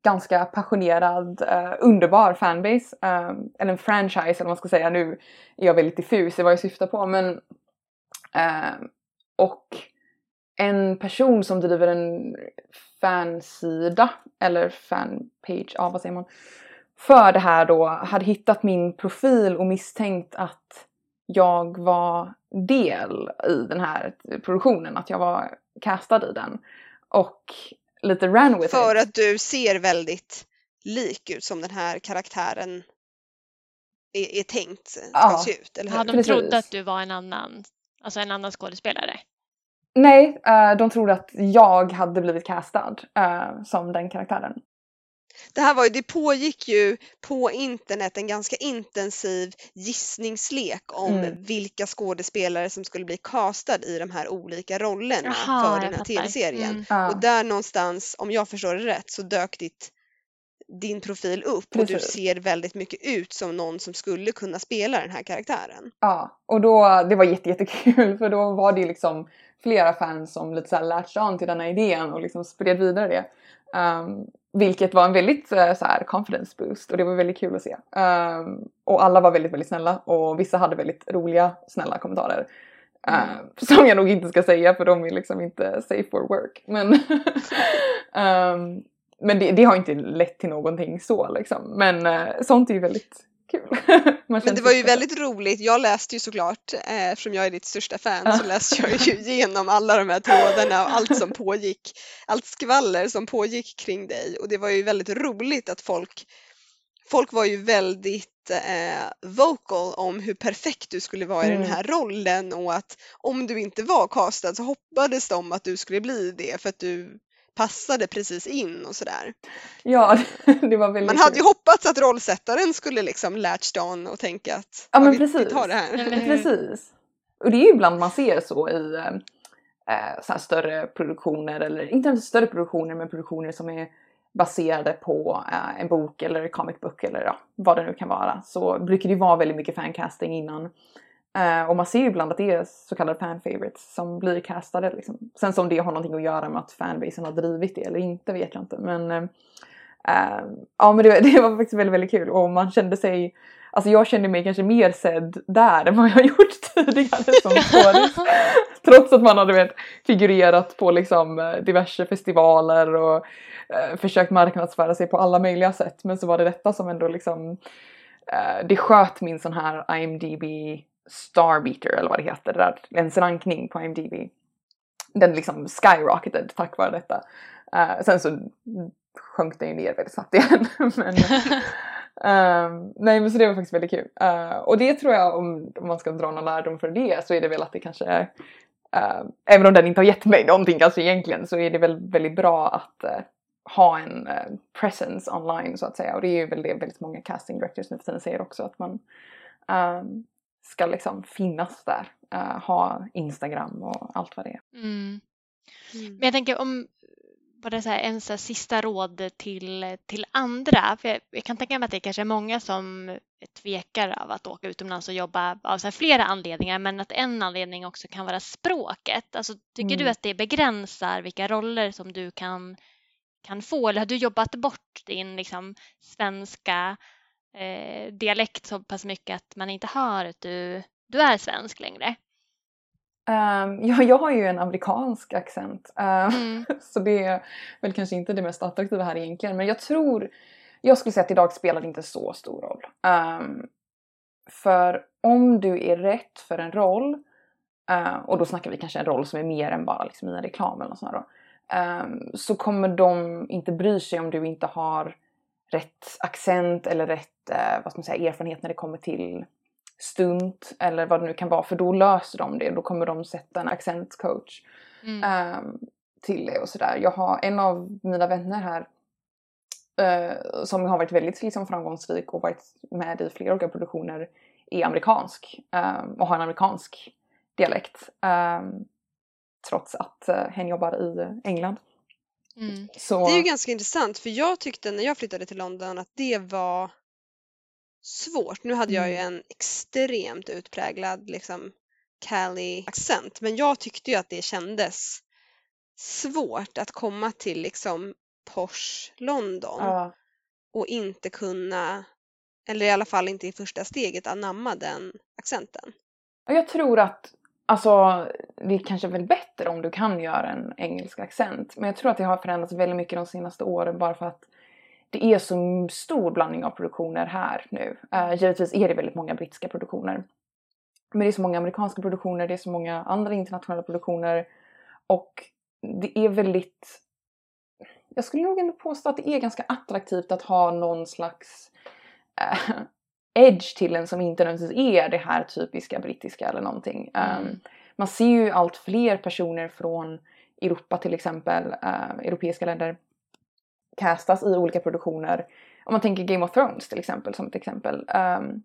ganska passionerad, underbar fanbase. Um, eller en franchise eller vad man ska säga. Nu är jag väldigt diffus i vad jag syftar på men ehm, och en person som driver en fansida eller fanpage, ja vad säger man, för det här då hade hittat min profil och misstänkt att jag var del i den här produktionen, att jag var castad i den. Och lite ran with För it. att du ser väldigt lik ut som den här karaktären är, är tänkt ska ja. se ut, eller hur? Ja, de trodde att du var en annan, alltså en annan skådespelare. Nej, uh, de trodde att jag hade blivit castad uh, som den karaktären. Det här var ju, det pågick ju på internet en ganska intensiv gissningslek om mm. vilka skådespelare som skulle bli castad i de här olika rollerna Aha, för den här tv-serien. Mm. Och där någonstans, om jag förstår det rätt, så dök ditt din profil upp Precis. och du ser väldigt mycket ut som någon som skulle kunna spela den här karaktären. Ja, och då, det var jättekul för då var det liksom flera fans som lite såhär latched on till den här idén och liksom spred vidare det. Um, vilket var en väldigt uh, så här, confidence boost och det var väldigt kul att se. Um, och alla var väldigt, väldigt snälla och vissa hade väldigt roliga, snälla kommentarer. Mm. Uh, <laughs> som jag nog inte ska säga för de är liksom inte safe for work. Men, um, <laughs> men det, det, har inte lett till någonting så liksom. Men uh, sånt är ju väldigt kul. <laughs> Men det var ju väldigt roligt. Jag läste ju såklart, eh, eftersom jag är ditt största fan, så läste jag ju <laughs> igenom alla de här trådarna och allt som pågick, allt skvaller som pågick kring dig och det var ju väldigt roligt att folk Folk var ju väldigt eh, vocal om hur perfekt du skulle vara i mm. den här rollen och att om du inte var castad så hoppades de att du skulle bli det för att du passade precis in och sådär. Ja, <laughs> det var väldigt Man hade ju hoppats att rollsättaren skulle liksom latched on och tänka att ja, men vi, precis. vi tar det här. <laughs> Precis. Och det är ju ibland man ser så i eh, större produktioner, eller inte större produktioner men produktioner som är baserade på eh, en bok eller comic book eller ja, vad det nu kan vara. Så brukar det vara väldigt mycket fancasting innan. Uh, och man ser ju ibland att det är så kallade fan favorites som blir castade. Liksom. Sen som det har någonting att göra med att fanbasen har drivit det eller inte vet jag inte. Men, uh, ja, men det, <laughs> det, var faktiskt väldigt, väldigt kul och man kände sig Alltså jag kände mig kanske mer sedd där än vad jag gjort <laughs> tidigare som skådis. <laughs> Trots att man hade vet, figurerat på liksom diverse festivaler och uh, försökt marknadsföra sig på alla möjliga sätt. Men så var det detta som ändå liksom det sköt min sån här IMDB Starbeater eller vad det heter, det där, ens rankning på IMDb. Den liksom skyrocketed tack vare detta. Uh, sen så sjönk den ju ner väldigt snabbt igen. <laughs> men, um, <laughs> nej men så det var faktiskt väldigt kul. Uh, och det tror jag om, om man ska dra någon lärdom för det så är det väl att det kanske är uh, även om den inte har gett mig någonting kanske egentligen så är det väl väldigt bra att uh, ha en presence online så att säga och det är ju väl det väldigt många casting directors nu för tiden säger också att man um, ska liksom finnas där. ha Instagram och allt vad det är. Mm. Mm. Men jag tänker om bara så här, en så sista råd till, till andra. För jag, jag, kan tänka mig att det kanske är många som tvekar av att åka utomlands och jobba av så flera anledningar men att en anledning också kan vara språket. Alltså, tycker mm. du att det begränsar vilka roller som du kan, kan få eller har du jobbat bort din liksom, svenska eh, dialekt så pass mycket att man inte hör att du, du är svensk längre? Um, <laughs> ja, jag har ju en amerikansk accent uh, mm. <laughs> så det är väl kanske inte det mest attraktiva här egentligen men jag tror, jag skulle säga att idag spelar det inte så stor roll. Um, för om du är rätt för en roll uh, och då snackar vi kanske en roll som är mer än bara liksom i en reklam eller något sånt då, um, så kommer de inte bry sig om du inte har rätt accent eller rätt uh, vad ska man säga, erfarenhet när det kommer till stunt eller vad det nu kan vara för då löser de det. Då kommer de sätta en accentcoach mm. um, till det och sådär. Jag har en av mina vänner här uh, som har varit väldigt liksom, framgångsrik och varit med i flera olika produktioner är amerikansk um, och har en amerikansk dialekt. Um, trots att uh, hen jobbar i England. Mm. Så... Det är ju ganska intressant för jag tyckte när jag flyttade till London att det var svårt. Nu hade jag ju mm. en extremt utpräglad liksom Cali-accent men jag tyckte ju att det kändes svårt att komma till liksom Porsche London ja. och inte kunna, eller i alla fall inte i första steget, anamma den accenten. Jag tror att Alltså, det är kanske väl bättre om du kan göra en engelsk accent. Men jag tror att det har förändrats väldigt mycket de senaste åren bara för att det är så stor blandning av produktioner här nu. Uh, givetvis är det väldigt många brittiska produktioner. Men det är så många amerikanska produktioner, det är så många andra internationella produktioner. Och det är väldigt... Jag skulle nog ändå påstå att det är ganska attraktivt att ha någon slags uh, edge till en som inte nödvändigtvis är det här typiska brittiska eller någonting. Mm. Um, man ser ju allt fler personer från Europa till exempel, uh, europeiska länder castas i olika produktioner. Om man tänker Game of Thrones till exempel som ett exempel. Um,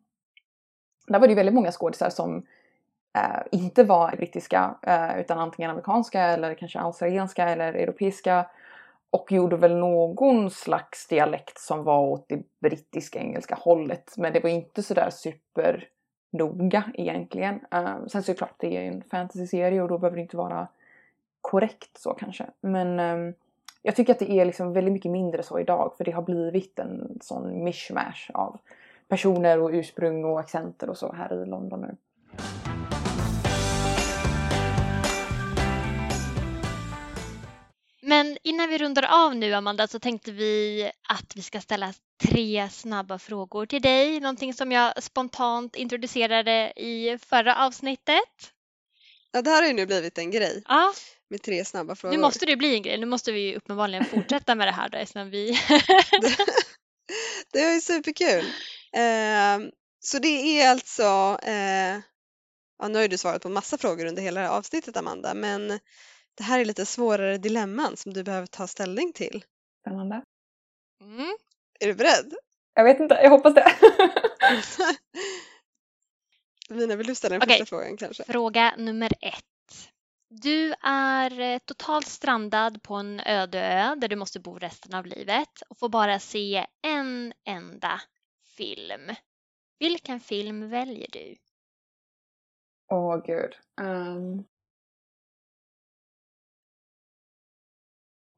där var det ju väldigt många skådisar som uh, inte var brittiska uh, utan antingen amerikanska eller kanske australienska eller europeiska och gjorde väl någon slags dialekt som var åt det brittiska engelska hållet men det var inte sådär supernoga egentligen. Uh, sen är det klart, det är en fantasy-serie och då behöver det inte vara korrekt så kanske men um, jag tycker att det är liksom väldigt mycket mindre så idag för det har blivit en sån mishmash av personer och ursprung och accenter och så här i London nu. Men innan vi rundar av nu Amanda så tänkte vi att vi ska ställa tre snabba frågor till dig. Någonting som jag spontant introducerade i förra avsnittet. Ja, det här har ju nu blivit en grej. Ja, med tre snabba frågor. Nu måste det bli en grej. Nu måste vi uppenbarligen <laughs> fortsätta med det här då eftersom vi... <laughs> det, det är superkul. Eh, så det är alltså, eh, ja, nu har ju du svarat på massa frågor under hela avsnittet Amanda, men det här är lite svårare dilemman som du behöver ta ställning till. Spännande. Mm. Är du beredd? Jag vet inte, jag hoppas det. <laughs> Mina, vill du ställa den okay. första frågan kanske? Fråga nummer ett. Du är eh, totalt strandad på en öde ö där du måste bo resten av livet och får bara se en enda film. Vilken film väljer du? Åh oh, gud. Um...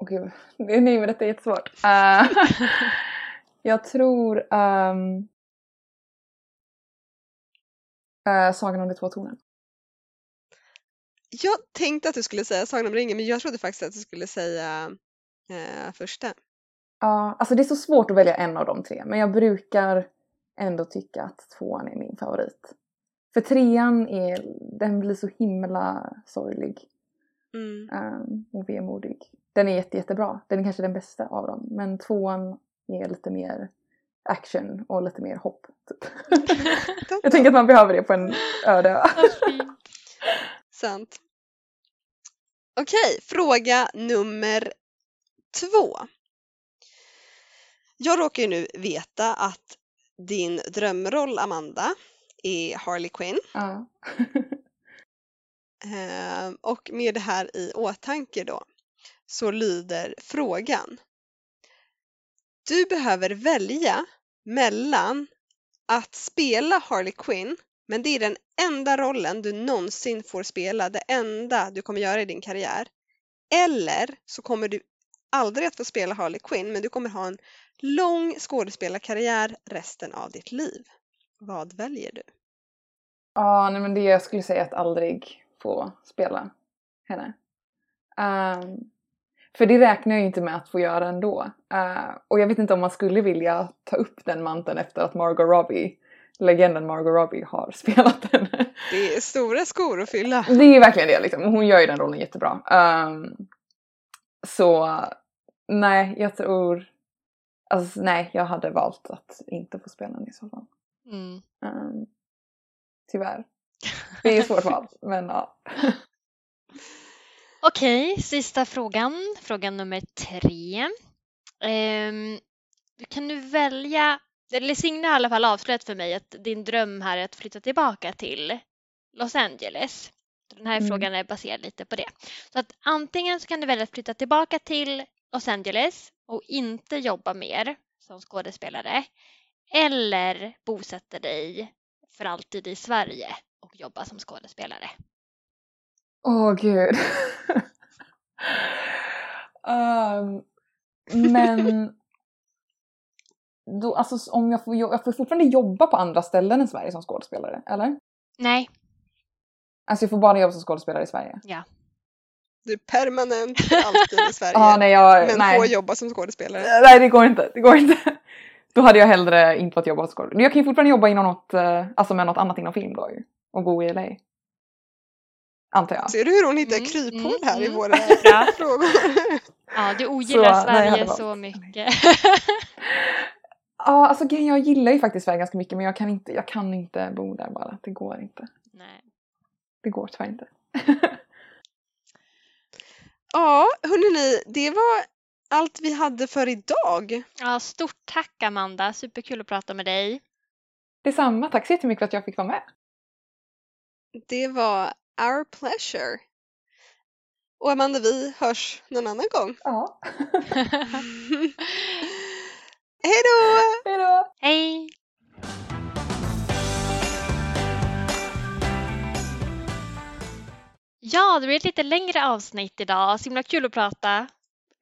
Gud. Nej men detta är jättesvårt. Uh... <laughs> jag tror um... uh, Sagan om de två tornen. Jag tänkte att du skulle säga Sagan om ringen men jag trodde faktiskt att du skulle säga eh, första. Ja, alltså det är så svårt att välja en av de tre men jag brukar ändå tycka att tvåan är min favorit. För trean är, den blir så himla sorglig. Mm. Um, och vemodig. Den är jätte, jättebra. Den är kanske den bästa av dem. Men tvåan är lite mer action och lite mer hopp. Typ. <laughs> Jag tänker att man behöver det på en öde ö. <laughs> Sant. Okej, fråga nummer två. Jag råkar ju nu veta att din drömroll, Amanda, är Harley Quinn. Ja. <laughs> Eh, och med det här i åtanke då så lyder frågan. Du behöver välja mellan att spela Harley Quinn, men det är den enda rollen du någonsin får spela, det enda du kommer göra i din karriär. Eller så kommer du aldrig att få spela Harley Quinn, men du kommer ha en lång skådespelarkarriär resten av ditt liv. Vad väljer du? Ja, nej men det jag skulle säga att aldrig få spela henne. Um, för det räknar jag ju inte med att få göra ändå. Uh, och jag vet inte om man skulle vilja ta upp den manteln efter att Margot Robbie, legenden Margot Robbie, har <laughs> spelat den. Det är stora skor att fylla. det är verkligen det liksom. Hon gör ju den rollen jättebra. Um, så nej, jag tror... Alltså nej, jag hade valt att inte få spela den i så fall. Mm. Um, tyvärr. Det är ett svårt val, men ja. <laughs> Okej, sista frågan. Fråga nummer tre. Ehm, du kan nu välja, eller Signe har i alla fall avslöjat för mig att din dröm här är att flytta tillbaka till Los Angeles. Den här Mm. frågan är baserad lite på det. Så att antingen så kan du välja att flytta tillbaka till Los Angeles och inte jobba mer som skådespelare. Eller bosätta dig för alltid i Sverige och jobba som skådespelare. Åh gud. Ehm, men då, alltså, om jag, får, jag får fortfarande jobba på andra ställen än Sverige som skådespelare, eller? Nej, Alltså jag får bara jobba som skådespelare i Sverige. Du är permanent alltid i <laughs> Sverige, Ja, nej, jag, men nej. får jobba som skådespelare. nej, det går inte. Det går inte. <laughs> Då hade jag hellre inte fått jobba som skådespelare. Men jag kan ju fortfarande jobba inom något, eh, alltså med något annat inom film då ju. Och bo i LA. Antar jag. Ser du hur hon hittar Mm, kryphål mm, här i mm. våra <laughs> Bra. frågor? Ja, du ogillar Så, nej, Sverige valt. så mycket. Ja, alltså jag gillar ju faktiskt Sverige ganska mycket men jag kan inte, jag kan inte bo där bara. Det går inte. Nej. Det går tyvärr inte. <laughs> Ja, hörni, det var allt vi hade för idag. Ja, stort tack Amanda, superkul att prata med dig. Detsamma, tack så jättemycket för att jag fick vara med. Det var our pleasure. Och Amanda, vi hörs någon annan gång. Ja. <laughs> Hej då! Hej då! Hej! Ja, det blir ett lite längre avsnitt idag. Så himla kul att prata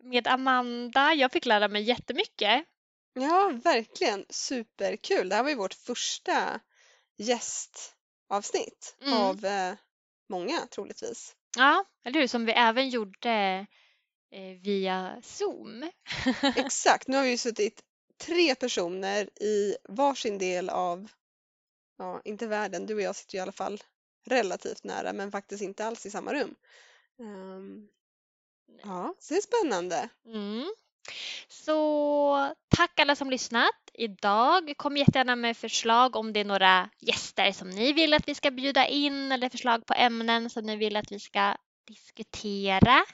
med Amanda. Jag fick lära mig jättemycket. Ja, verkligen superkul. Det här var ju vårt första gästavsnitt Mm. av eh, många troligtvis. Ja, eller hur? Som vi även gjorde eh, via Zoom. <laughs> Exakt, nu har vi ju suttit tre personer i varsin del av, ja inte världen, du och jag sitter ju i alla fall relativt nära men faktiskt inte alls i samma rum. Ehm, ja, så det är spännande. Mm. Så tack alla som lyssnat idag. Kom jättegärna med förslag om det är några gäster som ni vill att vi ska bjuda in eller förslag på ämnen som ni vill att vi ska diskutera.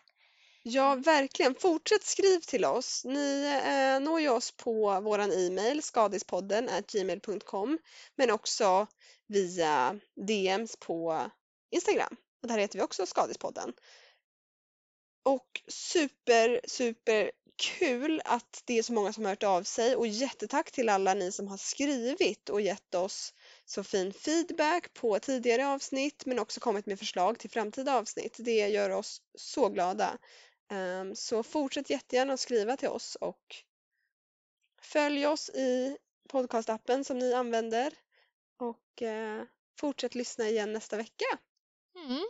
Ja, verkligen. Fortsätt skriv till oss. Ni eh, når ju oss på våran e-mail skadispodden gmail.com men också via DMs på Instagram. Och där heter vi också Skadispodden. Och super, super kul att det är så många som har hört av sig och jättetack till alla ni som har skrivit och gett oss så fin feedback på tidigare avsnitt men också kommit med förslag till framtida avsnitt. Det gör oss så glada. Ehm, Så fortsätt jättegärna att skriva till oss och följ oss i podcastappen som ni använder och eh, fortsätt lyssna igen nästa vecka. Mm.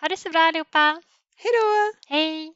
Ha det så bra allihopa. Hej då! Hej!